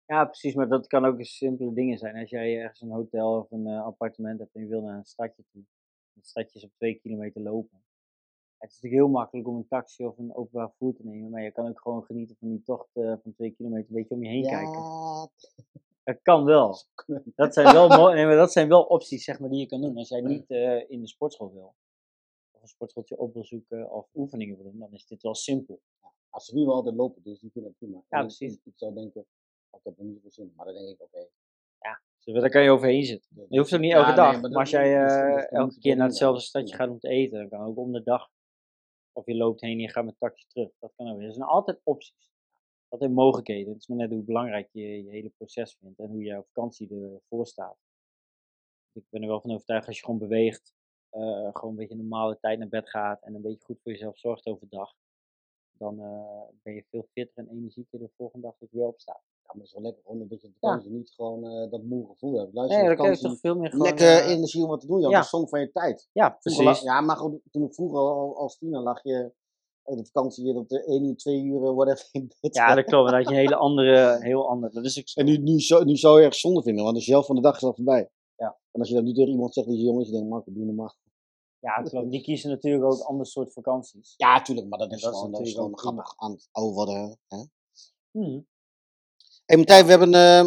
ja, precies. Maar dat kan ook simpele dingen zijn. Als jij ergens een hotel of een eh, appartement hebt en je wil naar een stadje toe. Het stadje is op twee kilometer lopen. Het is natuurlijk heel makkelijk om een taxi of een openbaar vervoer te nemen. Maar je kan ook gewoon genieten van die tocht eh, van twee kilometer een beetje om je heen kijken. Ja, Dat kan wel. Dat zijn wel, nee, maar dat zijn wel opties zeg maar, die je kan doen als jij niet eh, in de sportschool wil. sportschooltje op wil zoeken of oefeningen wil doen, dan is dit wel simpel. Als ze nu wel altijd lopen, dus die kunnen het prima. Ja, precies. Ik, ik zou denken, ik heb er niet zoveel zin in. Maar dan denk ik, oké. Dus daar kan je overheen zitten. dat- Je hoeft ook niet ja, elke nee, dag, maar maar, dat- als jij dat eh, dat dat elke keer naar hetzelfde ja. stadje Ja. gaat om te eten, dan kan ook om de dag. Of je loopt heen en je gaat met taxi terug. Dat kan ook. Er zijn altijd opties. Altijd mogelijkheden. Het is maar net hoe belangrijk je je hele proces vindt en hoe je vakantie ervoor staat. Ik ben er wel van overtuigd als je gewoon beweegt, eh, gewoon een beetje normale tijd naar bed gaat en een beetje goed voor jezelf zorgt overdag, dan eh, ben je veel fitter en energieker de volgende dag dat je weer opstaat. Ja, maar het is wel lekker gewoon dat je niet gewoon eh, dat moe gevoel hebt. Luister, Nee, dan krijg je toch veel meer gewoon... lekker eh, energie om wat te doen. Had ja. een song van je tijd. ja, lag- precies. ja, maar goed, toen ik vroeger al als tiener lag je op de vakantie hier op de 1 uur, 2 uur, eh, whatever in bed. Ja, dat klopt. Dan had je een hele andere, heel andere. Dat is zo. En nu, nu, zou, nu zou je erg zonde vinden, want de zelf van de dag is al voorbij. Ja. En als je dat nu tegen iemand zegt die jong is, je denkt, Marco, doe normaal. Ja, dat klopt. Die kiezen natuurlijk ook ander soort vakanties. Ja, tuurlijk, maar dat is dat is gewoon, dat is gewoon grappig aan het oude worden. Hè? Mhm. Hey, Martijn, we hebben... ehm,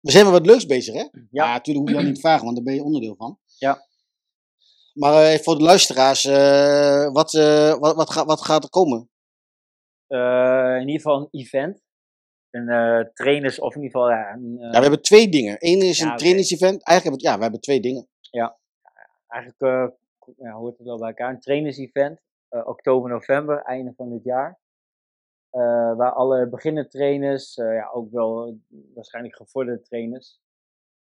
we zijn met wat leuks bezig, hè? Ja. natuurlijk hoef je dat niet vragen, want daar ben je onderdeel van. Ja. Maar eh, voor de luisteraars, eh, wat, eh, wat, wat, gaat, wat gaat er komen? In ieder geval een event. Een trainers, of in ieder geval ja, een, Ja, we hebben twee dingen. Eén is Ja, een oké. trainingsevent. Eigenlijk hebben we, ja, we hebben twee dingen. eigenlijk ja, hoort het wel bij elkaar. Een trainers-event. oktober, november, einde van dit jaar. Eh, waar alle beginnertrainers, eh ja, ook wel waarschijnlijk gevorderde trainers.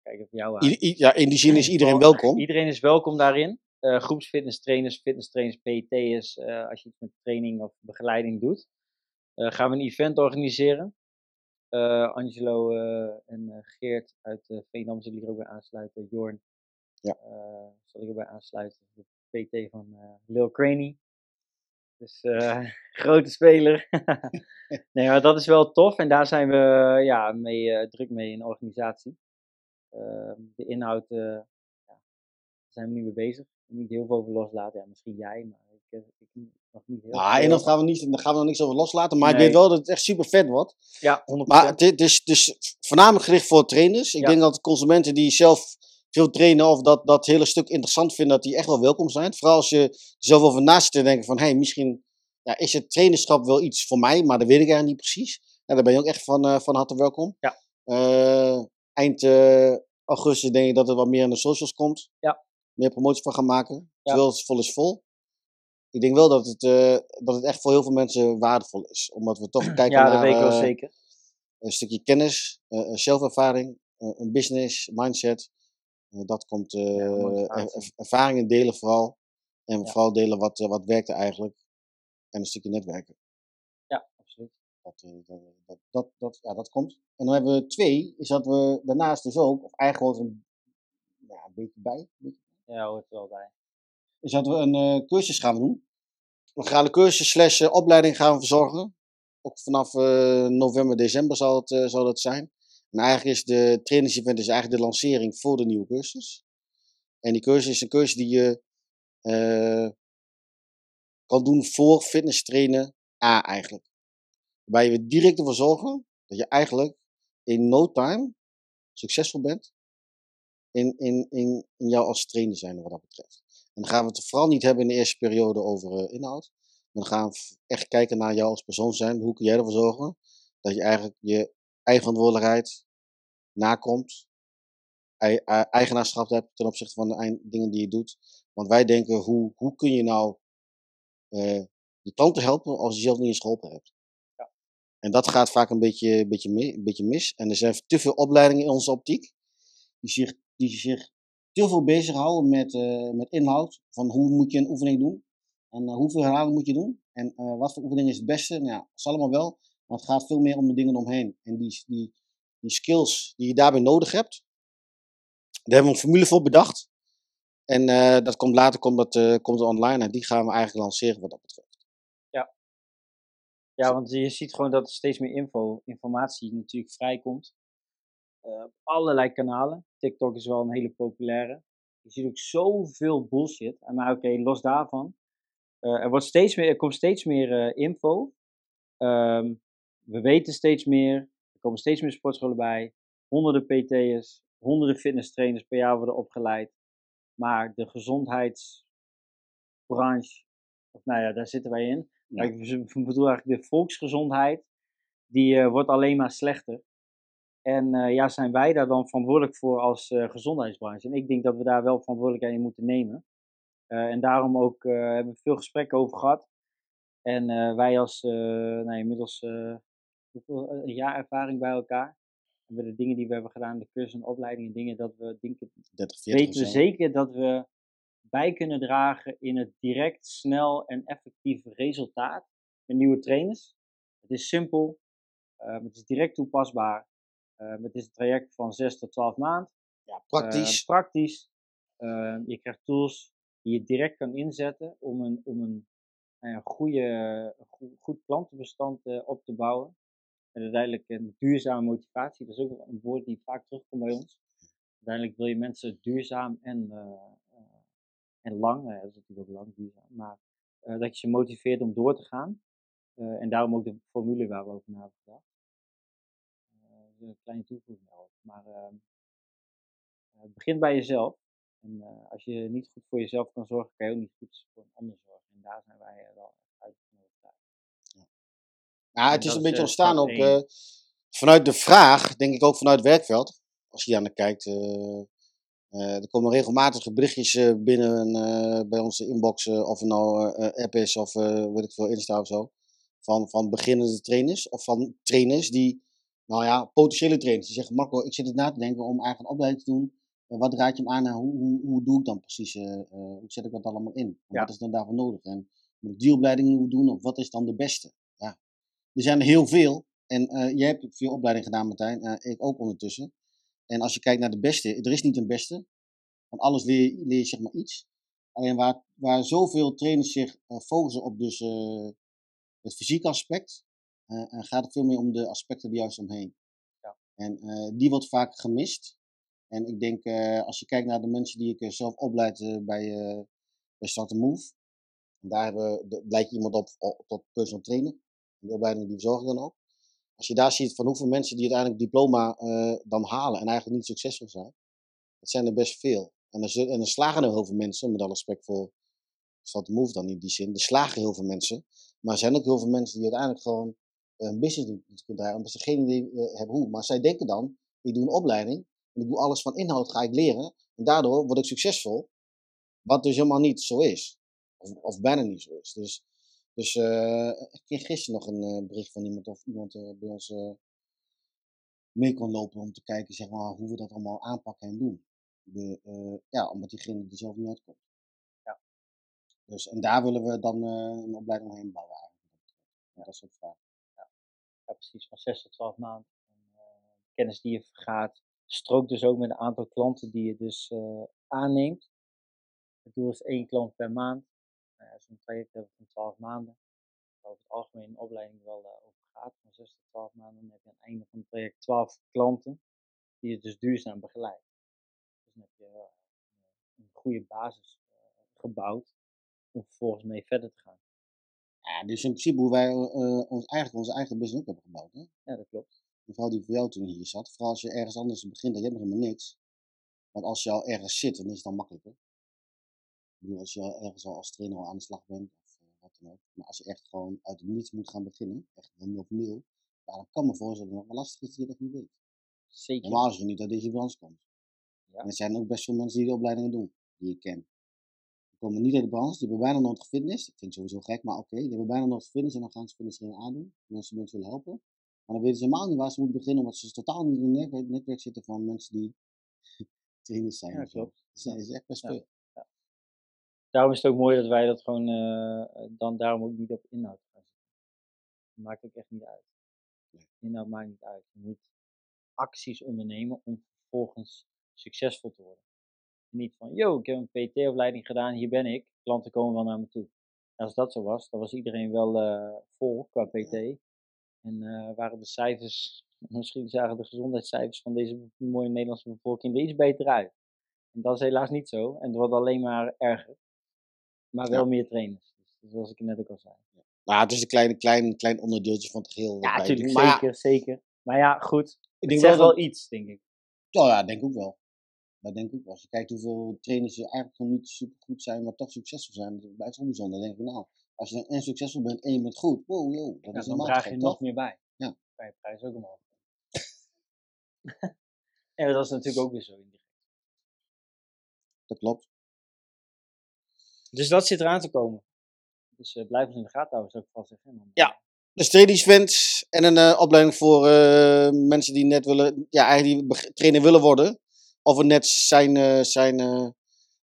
Kijk even jou aan. I- ja, in die zin is iedereen welkom. Iedereen is welkom daarin. Eh groepsfitnesstrainers, fitnesstrainers, PT'ers, eh als je iets met training of begeleiding doet. gaan we een event organiseren. Angelo en Geert uit uh, Veendam zullen hier ook bij aansluiten. Jorn Ja. zal ik ook bij aansluiten. De PT van Lil Craney. Dus eh, grote speler. nee, maar dat is wel tof. En daar zijn we eh, ja, mee, eh, druk mee in de organisatie. Ehm, de inhoud ja, daar zijn we nu mee bezig. Niet heel veel over loslaten. Ja, misschien jij, maar ik, ik nog niet heel Nou, veel. en dat gaan we niet, daar gaan we nog niks over loslaten. Maar ik weet wel dat het echt super vet wordt. Ja, 100%. Maar het is, het is voornamelijk gericht voor trainers. Ik Ja. denk dat consumenten die zelf veel trainen of dat, dat hele stuk interessant vinden, dat die echt wel welkom zijn. Vooral als je zelf over naast te denken van, hé, hey, misschien ja, is het trainerschap wel iets voor mij, maar dat weet ik eigenlijk niet precies. Ja, daar ben je ook echt van, eh, van harte welkom. Ja. Eh, eind eh, augustus denk ik dat er wat meer aan de socials komt. Ja. Meer promotie van gaan maken. Ja. Zowel het vol is vol. Ik denk wel dat het, dat het echt voor heel veel mensen waardevol is. Omdat we toch kijken ja, naar dat weet ik wel zeker. een stukje kennis, een zelfervaring, een business, mindset. Dat komt eh, Ja, er- er- ervaringen delen vooral. En Ja. vooral delen wat, eh, wat werkt er eigenlijk. En een stukje netwerken. Ja, absoluut. Dat, eh, dat, dat, dat, dat, ja, dat komt. En dan hebben we twee, is dat we daarnaast dus ook, of eigenlijk er een, ja, een beetje bij, Ja, hoort er wel bij. is dat we een cursus gaan doen. We gaan een cursus slash opleiding gaan verzorgen. Ook vanaf november, december zal het, zal het zijn. En eigenlijk is de trainingsevent is eigenlijk de lancering voor de nieuwe cursus. En die cursus is een cursus die je eh, kan doen voor fitness trainen A eigenlijk. Waarbij we direct ervoor zorgen dat je eigenlijk in no time succesvol bent in, in, in, in jou als trainer zijn wat dat betreft. En dan gaan we het vooral niet hebben in de eerste periode over eh, inhoud. Maar dan gaan we echt kijken naar jou als persoon zijn. Hoe kun jij ervoor zorgen dat je eigenlijk je eigen verantwoordelijkheid nakomt. ei- ei- eigenaarschap hebt ten opzichte van de dingen die je doet. Want wij denken, hoe, hoe kun je nou eh je klanten helpen als je zelf niet eens geholpen hebt? En dat gaat vaak een beetje, beetje een beetje mis. En er zijn te veel opleidingen in onze optiek die zich, die zich te veel bezighouden met, eh, met inhoud. Van hoe moet je een oefening doen? En eh, hoeveel herhalingen moet je doen? En eh, wat voor oefening is het beste? Nou ja, dat is allemaal wel. Maar het gaat veel meer om de dingen omheen. En die, die, die skills die je daarbij nodig hebt, daar hebben we een formule voor bedacht. En eh, dat komt later komt dat, eh, komt online en die gaan we eigenlijk lanceren wat dat betreft. Ja, want je ziet gewoon dat er steeds meer info, informatie natuurlijk vrijkomt. Eh, op allerlei kanalen. TikTok is wel een hele populaire. Je ziet ook zoveel bullshit. Maar oké, los daarvan. er, wordt steeds meer, er komt steeds meer info. Ehm, we weten steeds meer. Er komen steeds meer sportscholen bij. Honderden PT'ers, honderden fitnesstrainers per jaar worden opgeleid. Maar de gezondheidsbranche, of nou ja, daar zitten wij in. Ja. Ik bedoel eigenlijk de volksgezondheid, die eh, wordt alleen maar slechter. En eh, ja, zijn wij daar dan verantwoordelijk voor als eh, gezondheidsbranche? En ik denk dat we daar wel verantwoordelijkheid in moeten nemen. En daarom ook hebben we veel gesprekken over gehad. En wij als, nou, inmiddels hoeveel, eh, een jaar ervaring bij elkaar. Hebben de dingen die we hebben gedaan, de cursus en opleidingen, dingen dat we denken, 30, 40 weten we zeker dat we bij kunnen dragen in het direct, snel en effectief resultaat met nieuwe trainers. Het is simpel, eh, het is direct toepasbaar. eh, het is een traject van 6 tot 12 maanden. Ja, Eh, praktisch. praktisch. Je krijgt tools die je direct kan inzetten om een, om een, nou goede, goed klantenbestand eh, op te bouwen. En uiteindelijk een duurzame motivatie, dat is ook een woord die vaak terugkomt bij ons. Uiteindelijk wil je mensen duurzaam en, eh, eh, en lang, dat is natuurlijk ook lang duurzaam, maar eh, dat je ze motiveert om door te gaan. Eh, en daarom ook de formule waar we over na hebben gedacht. Eh, een kleine toevoeging daarop. Maar ehm, eh, het begint bij jezelf. En eh, als je niet goed voor jezelf kan zorgen, kan je ook niet goed voor een ander zorgen. En daar zijn wij eh, wel Ja, het En is een beetje eh, ontstaan ook eh, vanuit de vraag, denk ik ook vanuit het werkveld. Als je aan de kijkt, eh, er komen regelmatig berichtjes binnen bij onze inbox, eh, of het nou app is of weet ik veel, Insta of zo. Van, van beginnende trainers of van trainers die, nou ja, potentiële trainers. Die zeggen, Marco, ik zit het na te denken om eigenlijk een opleiding te doen. Wat raad je hem aan en hoe, hoe, hoe doe ik dan precies? hoe zet ik dat allemaal in? En Ja. Wat is dan daarvoor nodig? En moet ik die opleiding doen of wat is dan de beste? Er zijn er heel veel. En eh, jij hebt veel opleiding gedaan, Martijn. eh, ik ook ondertussen. En als je kijkt naar de beste, er is niet een beste. Van alles leer, leer je zeg maar iets. Alleen waar, waar zoveel trainers zich eh, focussen op dus, het fysieke aspect, en gaat het veel meer om de aspecten die juist omheen. Ja. En die wordt vaak gemist. En ik denk, als je kijkt naar de mensen die ik zelf opleid bij, bij Start Move. En daar hebben, de, je iemand op, op tot personal trainer. Die opleiding die verzorg ik dan ook. Als je daar ziet van hoeveel mensen die uiteindelijk diploma eh, dan halen en eigenlijk niet succesvol zijn. Dat zijn er best veel. En er, en er slagen er heel veel mensen, met alle respect voor Start a Move dan in die zin. Er slagen heel veel mensen. Maar er zijn ook heel veel mensen die uiteindelijk gewoon eh, een business niet niet kunnen draaien. Omdat ze geen idee eh, hebben hoe. Maar zij denken dan, ik doe een opleiding. En ik doe alles van inhoud, ga ik leren. En daardoor word ik succesvol. Wat dus helemaal niet zo is. Of, of bijna niet zo is. Dus, dus eh, ik kreeg gisteren nog een eh, bericht van iemand of iemand eh, bij ons mee kon lopen om te kijken zeg maar, hoe we dat allemaal aanpakken en doen. De, ja, omdat diegene er zelf niet uitkomt. Ja. Dus, en daar willen we dan een opleiding omheen bouwen eigenlijk. Ja, dat is het vraag. ja, precies van 6 tot 12 maanden. En, kennis die je vergaat, strookt dus ook met een aantal klanten die je dus eh, aanneemt. Het doel is één klant per maand. Zo'n traject hebben van 12 maanden. Waar over het algemeen een opleiding wel eh, over gaat, van 6 tot 12 maanden. Dan heb je aan het einde van het traject 12 klanten die je dus duurzaam begeleidt. Dus dan heb je eh, een goede basis eh, gebouwd om vervolgens mee verder te gaan. Ja, dus in principe hoe wij ons, eigenlijk onze eigen business ook hebben gebouwd. Hè? Ja, dat klopt. Vrouw die voor jou toen hier zat. Vooral als je ergens anders begint, dan heb je nog helemaal niks. Want als je al ergens zit, dan is het dan makkelijker. Als je ergens al als trainer al aan de slag bent, of eh, wat dan ook. Maar als je echt gewoon uit het niets moet gaan beginnen, echt helemaal op nul, ja, dan kan me voorstellen dat het nog wel lastig is dat je dat niet weet. Zeker. Normaal als je niet uit deze branche komt. Ja. En er zijn ook best veel mensen die die opleidingen doen, die ik ken. Die komen niet uit de branche, die hebben bijna nooit fitness. Ik vind het sowieso gek, maar oké. die hebben bijna nooit fitness en dan gaan ze fitness erin aandoen. Mensen mensen willen helpen. Maar dan weten ze helemaal niet waar ze moeten beginnen, omdat ze totaal niet in het netwerk, netwerk zitten van mensen die trainers zijn. Ja, of zo. klopt. Dus dat is echt best Ja. Daarom is het ook mooi dat wij dat gewoon eh, dan daarom ook niet op inhoud gaan. Dat maakt ook echt niet uit. Inhoud maakt niet uit. Je moet acties ondernemen om vervolgens succesvol te worden. Niet van, yo, ik heb een PT-opleiding gedaan, hier ben ik. Klanten komen wel naar me toe. Als dat zo was, dan was iedereen wel eh, vol qua PT. En eh, waren de cijfers, misschien zagen de gezondheidscijfers van deze mooie Nederlandse bevolking er iets beter uit. En dat is helaas niet zo. En het wordt alleen maar erger. Maar wel Ja. meer trainers. Dus zoals ik net ook al zei. Nou, het is een klein, klein, klein onderdeeltje van het geheel. Ja, natuurlijk. Maar ja, Zeker, zeker. Maar ja, goed. ik denk wel wel iets, denk ik. ja, ja, denk ook wel. Dat denk ik ook. Als je kijkt hoeveel trainers die eigenlijk gewoon niet super goed zijn, maar toch succesvol zijn, dat is best bijzonder. Dan denk ik, nou, als je en succesvol bent en je bent goed, wow, yo, dat Ja, is dan draag je nog meer bij. Ja. Kan je prijs ook omhoog. en dat is natuurlijk ook weer zo indirect. Dat klopt. Dus dat zit eraan te komen. Dus eh blijf ons in de gaten houden, zou ik vast zeggen. Ja. Dus trainingsvent en een eh, opleiding voor eh, mensen die net willen, ja, eigenlijk die trainer willen worden. Of net zijn, eh, zijn eh,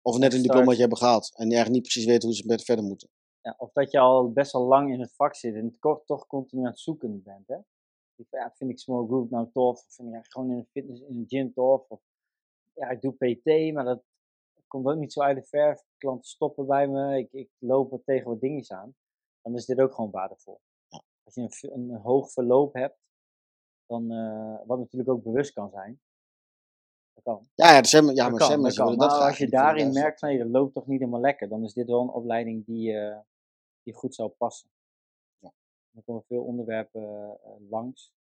of net een diplomaatje hebben gehaald. En die eigenlijk niet precies weten hoe ze met verder moeten. Ja, of dat je al best wel lang in het vak zit en het ko- toch continu aan het zoeken bent. Hè? Ja, vind ik small group nou tof? Of vind ik eigenlijk gewoon in de fitness, in de gym tof? Of, ja, ik doe PT, maar dat komt ook niet zo uit de verf. Klanten stoppen bij me, ik, ik loop er tegen wat dingetjes aan. Dan is dit ook gewoon waardevol. Ja. Als je een, een, hoog verloop hebt, dan, eh, wat natuurlijk ook bewust kan zijn. Dat kan. Ja, ja, ja Dat maar dat kan. Maar als je daarin merkt hé, dat loopt toch niet helemaal lekker, dan is dit wel een opleiding die, eh, die goed zou passen. Ja. Er komen veel onderwerpen eh, langs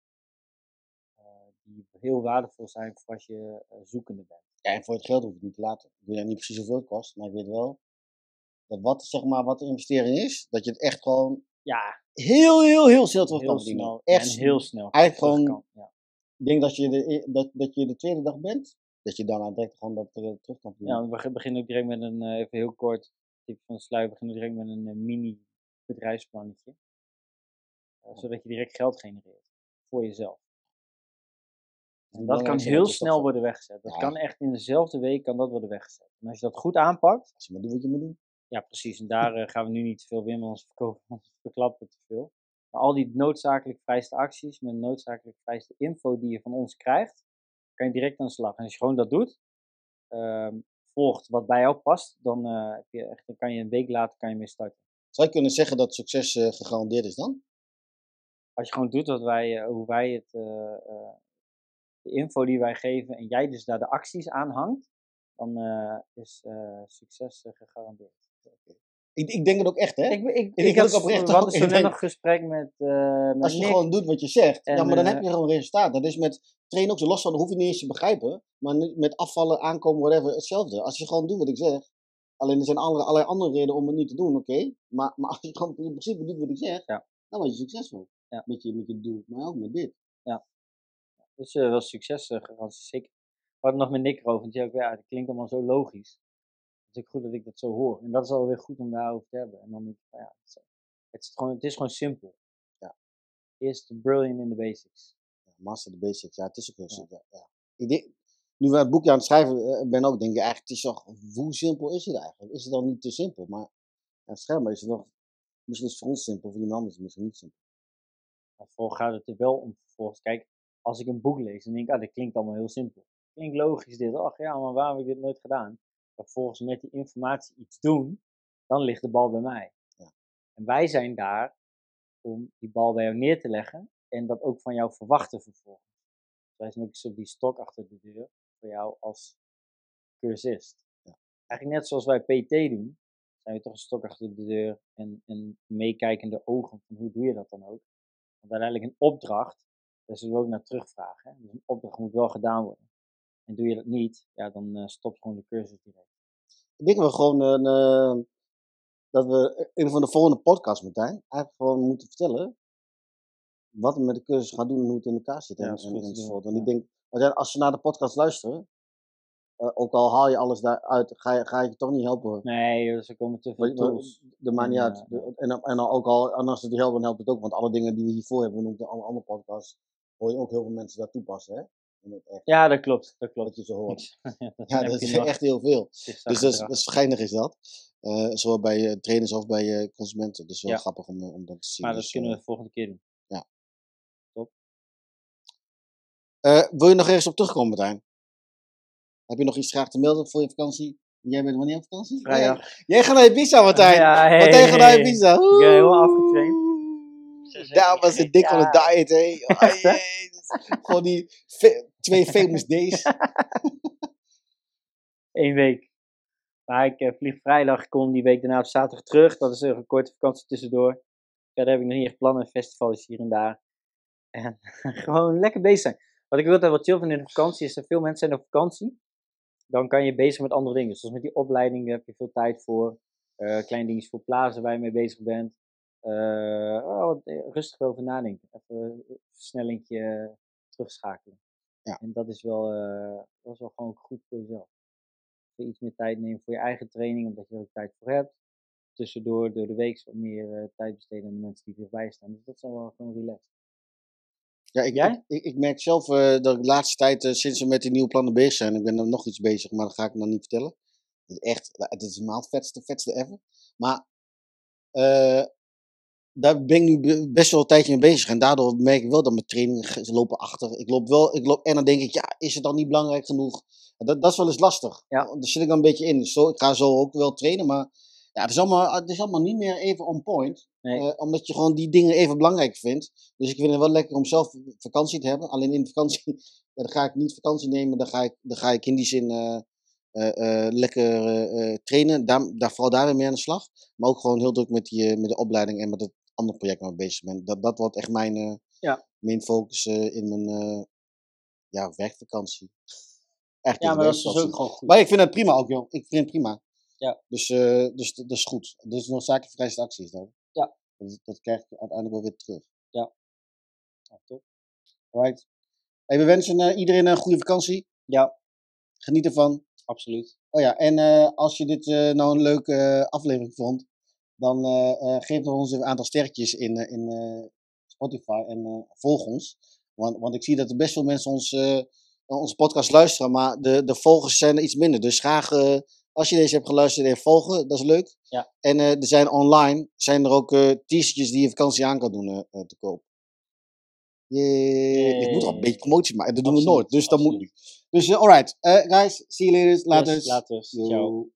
die heel waardevol zijn voor als je zoekende bent. Ja, en voor het geld hoef ik het niet te laten. Ik weet niet precies hoeveel het kost, maar ik weet wel dat wat, zeg maar, wat de investering is, dat je het echt gewoon Ja, heel, heel, heel snel terug kan verdienen. snel. Echt en heel snel. eigenlijk gewoon- kan, Ja. Ik denk dat je, de, e- dat, dat je de tweede dag bent, dat je daarna direct gewoon dat eh, terug kan verdienen. Ja, we beg- beginnen ook direct met een, eh, even heel kort, tip van de sluier, we beginnen direct met een eh, mini bedrijfsplannetje. Eh, zodat je direct geld genereert voor jezelf. En dat kan heel snel worden weggezet. Dat Ja. kan echt in dezelfde week kan dat worden weggezet. En als je dat goed aanpakt, Als je maar doet wat je moet doen. ja precies, en daar eh, gaan we nu niet te veel winnen, anders verkopen verklappen we te veel. Maar al die noodzakelijk vrijste acties met noodzakelijk vrijste info die je van ons krijgt, kan je direct aan de slag. En als je gewoon dat doet, ehm, volgt wat bij jou past, dan, eh, heb je echt, dan kan je een week later kan je mee starten. Zou je kunnen zeggen dat succes eh, gegarandeerd is dan? Als je gewoon doet wat wij, hoe wij het, de info die wij geven en jij dus daar de acties aan hangt, dan eh, is eh, succes eh, gegarandeerd. Ik, ik denk het ook echt, hè? Ik, ik, ik, had ook oprecht we hadden zo net nog gesprek met, met Als je Nick. gewoon doet wat je zegt, ja, maar dan heb je gewoon resultaat. Dat is met trainen ook zo los van, dat hoef je niet eens te begrijpen. Maar met afvallen, aankomen, whatever, hetzelfde. Als je gewoon doet wat ik zeg, alleen er zijn andere, allerlei andere redenen om het niet te doen, oké. Maar, maar als je gewoon in principe doet wat ik zeg, Ja. dan word je succesvol. Ja. Met, je, met je doel, maar ook met dit. Dus eh wel succes eh, garantie, zeker. We hadden nog met Nick erover, want die zei ook, ja, dat klinkt allemaal zo logisch. Het is ook goed dat ik dat zo hoor. En dat is alweer goed om daarover te hebben. En dan denk ik, ja, het is, het is gewoon, het is gewoon simpel. Ja. Eerst brilliant in the basics. Ja, master the basics, ja, het is ook heel simpel. Ja. Ik denk, nu we het boekje aan het schrijven eh, ben ook, denk ik eigenlijk, het is toch, hoe simpel is het eigenlijk? Is het dan niet te simpel? Maar ja, schijnbaar is het nog, misschien is het voor ons simpel, voor iemand anders is het misschien niet simpel. Maar vervolgens gaat het er wel om vervolgens, kijk, als ik een boek lees, dan denk ik, ah, dit klinkt allemaal heel simpel. Klinkt logisch dit, ach ja, maar waarom heb ik dit nooit gedaan? Vervolgens met die informatie iets doen, dan ligt de bal bij mij. Ja. En wij zijn daar om die bal bij jou neer te leggen en dat ook van jou verwachten vervolgens. Wij zijn ook zo die stok achter de deur voor jou als cursist. Ja. Eigenlijk net zoals wij PT doen, zijn we toch een stok achter de deur en, en meekijkende ogen van hoe doe je dat dan ook. Want uiteindelijk een opdracht, daar zullen we ook naar terugvragen. Hè? Dus een opdracht moet wel gedaan worden. En doe je dat niet, ja, dan eh, stopt gewoon de cursus direct. Ik denk dat we gewoon een, eh, dat we in van de volgende podcast, Martijn, eigenlijk gewoon moeten vertellen wat we met de cursus gaan doen en hoe het in elkaar zit. Ja, en, en, enzovoort. Want ja. ik denk, als ze naar de podcast luisteren, eh, ook al haal je alles daaruit, ga je, ga je je toch niet helpen. Nee, dus er komen te veel tools. Dat maakt niet En, uit. eh, De- En, en dan ook al, en als het je helpt, dan helpt het ook. Want alle dingen die we hiervoor hebben genoemd in alle andere podcasts, hoor je ook heel veel mensen dat toepassen. Hè? Dat echt, Ja, dat klopt, dat klopt. je zo hoort. ja, dat, Ja, dat is echt heel veel. Dus dat is, dat is geinig is dat. Eh, zowel bij eh, trainers of bij eh, consumenten. Dus wel Ja. grappig om, om dat te zien. Maar dat Dus, kunnen eh, we de volgende keer doen. eh, wil je nog ergens op terugkomen, Martijn? Heb je nog iets graag te melden voor je vakantie? Jij bent wanneer op vakantie? Vrijdag. Jij, gaat naar Ibiza, Martijn. Ja, hey, Martijn gaat naar hey. Ibiza. Ik ben helemaal afgetraind. Daar was het dik van de diet, hé. Oh. Gewoon die twee famous days. Eén week. Maar ik eh, vlieg vrijdag, kom die week daarna op zaterdag terug. Dat is een korte vakantie tussendoor. Verder heb ik nog niet echt plannen, festivals hier en daar. En gewoon lekker bezig zijn. Wat ik altijd wel chill vind in de vakantie is dat veel mensen zijn op vakantie. dan kan je bezig met andere dingen. Zoals met die opleidingen heb je veel tijd voor. Uh, kleine dingetjes voor plaatsen waar je mee bezig bent. Uh, oh, rustig over nadenken. Even een versnellingje terugschakelen. Ja. En dat is, wel, dat is wel gewoon goed voor jezelf. je iets meer tijd nemen voor je eigen training, omdat je er ook tijd voor hebt. Tussendoor, door de week, wat meer tijd besteden aan de mensen die erbij staan. Dus dat is wel gewoon relaxed. Ja, ik, ik, ik, merk zelf uh, dat ik de laatste tijd, uh, sinds we met die nieuwe plannen bezig zijn, ik ben er nog iets bezig, maar dat ga ik nog niet vertellen. Echt, het is helemaal het vetste, vetste ever. Maar uh, daar ben ik nu best wel een tijdje mee bezig. En daardoor merk ik wel dat mijn trainingen lopen achter. Ik loop wel, ik loop, en dan denk ik, ja, is het dan niet belangrijk genoeg? Dat, dat is wel eens lastig. Ja. Daar zit ik dan een beetje in. Zo, ik ga zo ook wel trainen, maar ja, het, is allemaal, het is allemaal niet meer even on point. Uh, omdat je gewoon die dingen even belangrijk vindt. Dus ik vind het wel lekker om zelf vakantie te hebben. Alleen in de vakantie, ja, dan ga ik niet vakantie nemen. Dan ga ik, dan ga ik in die zin uh, uh, lekker trainen. Daar, daar, vooral daar weer mee aan de slag. Maar ook gewoon heel druk met, die, met de opleiding en met het andere project ik bezig ben. Dat, dat wordt echt mijn ja. main focus in mijn ja, werkvakantie. Echt ja, maar dat is dus ook gewoon goed. Maar ik vind het prima ook, joh. Ik vind het prima. Ja. Dus, uh, dus dat is goed. Dus nog zaken vrijste acties dan. Ja. Dat, dat krijg je uiteindelijk wel weer terug. Ja. ja top. Right. Hey, we wensen uh, iedereen een goede vakantie. Ja. Geniet ervan. Absoluut. Oh ja, en uh, als je dit nou een leuke aflevering vond, dan geef dan ons een aantal sterretjes in, in Spotify en volg ons. Want, want ik zie dat er best veel mensen ons, onze podcast luisteren, maar de, de volgers zijn er iets minder. Dus graag als je deze hebt geluisterd en volgen, dat is leuk. Ja. En uh, er zijn online, zijn er ook uh, t-shirtjes die je vakantie aan kan doen uh, te koop. Yeah. Ik moet al een beetje promotie maken, dat doen we nooit. Dus dat moet Dus alright, guys, see you later. Later. Yes, later. Ciao.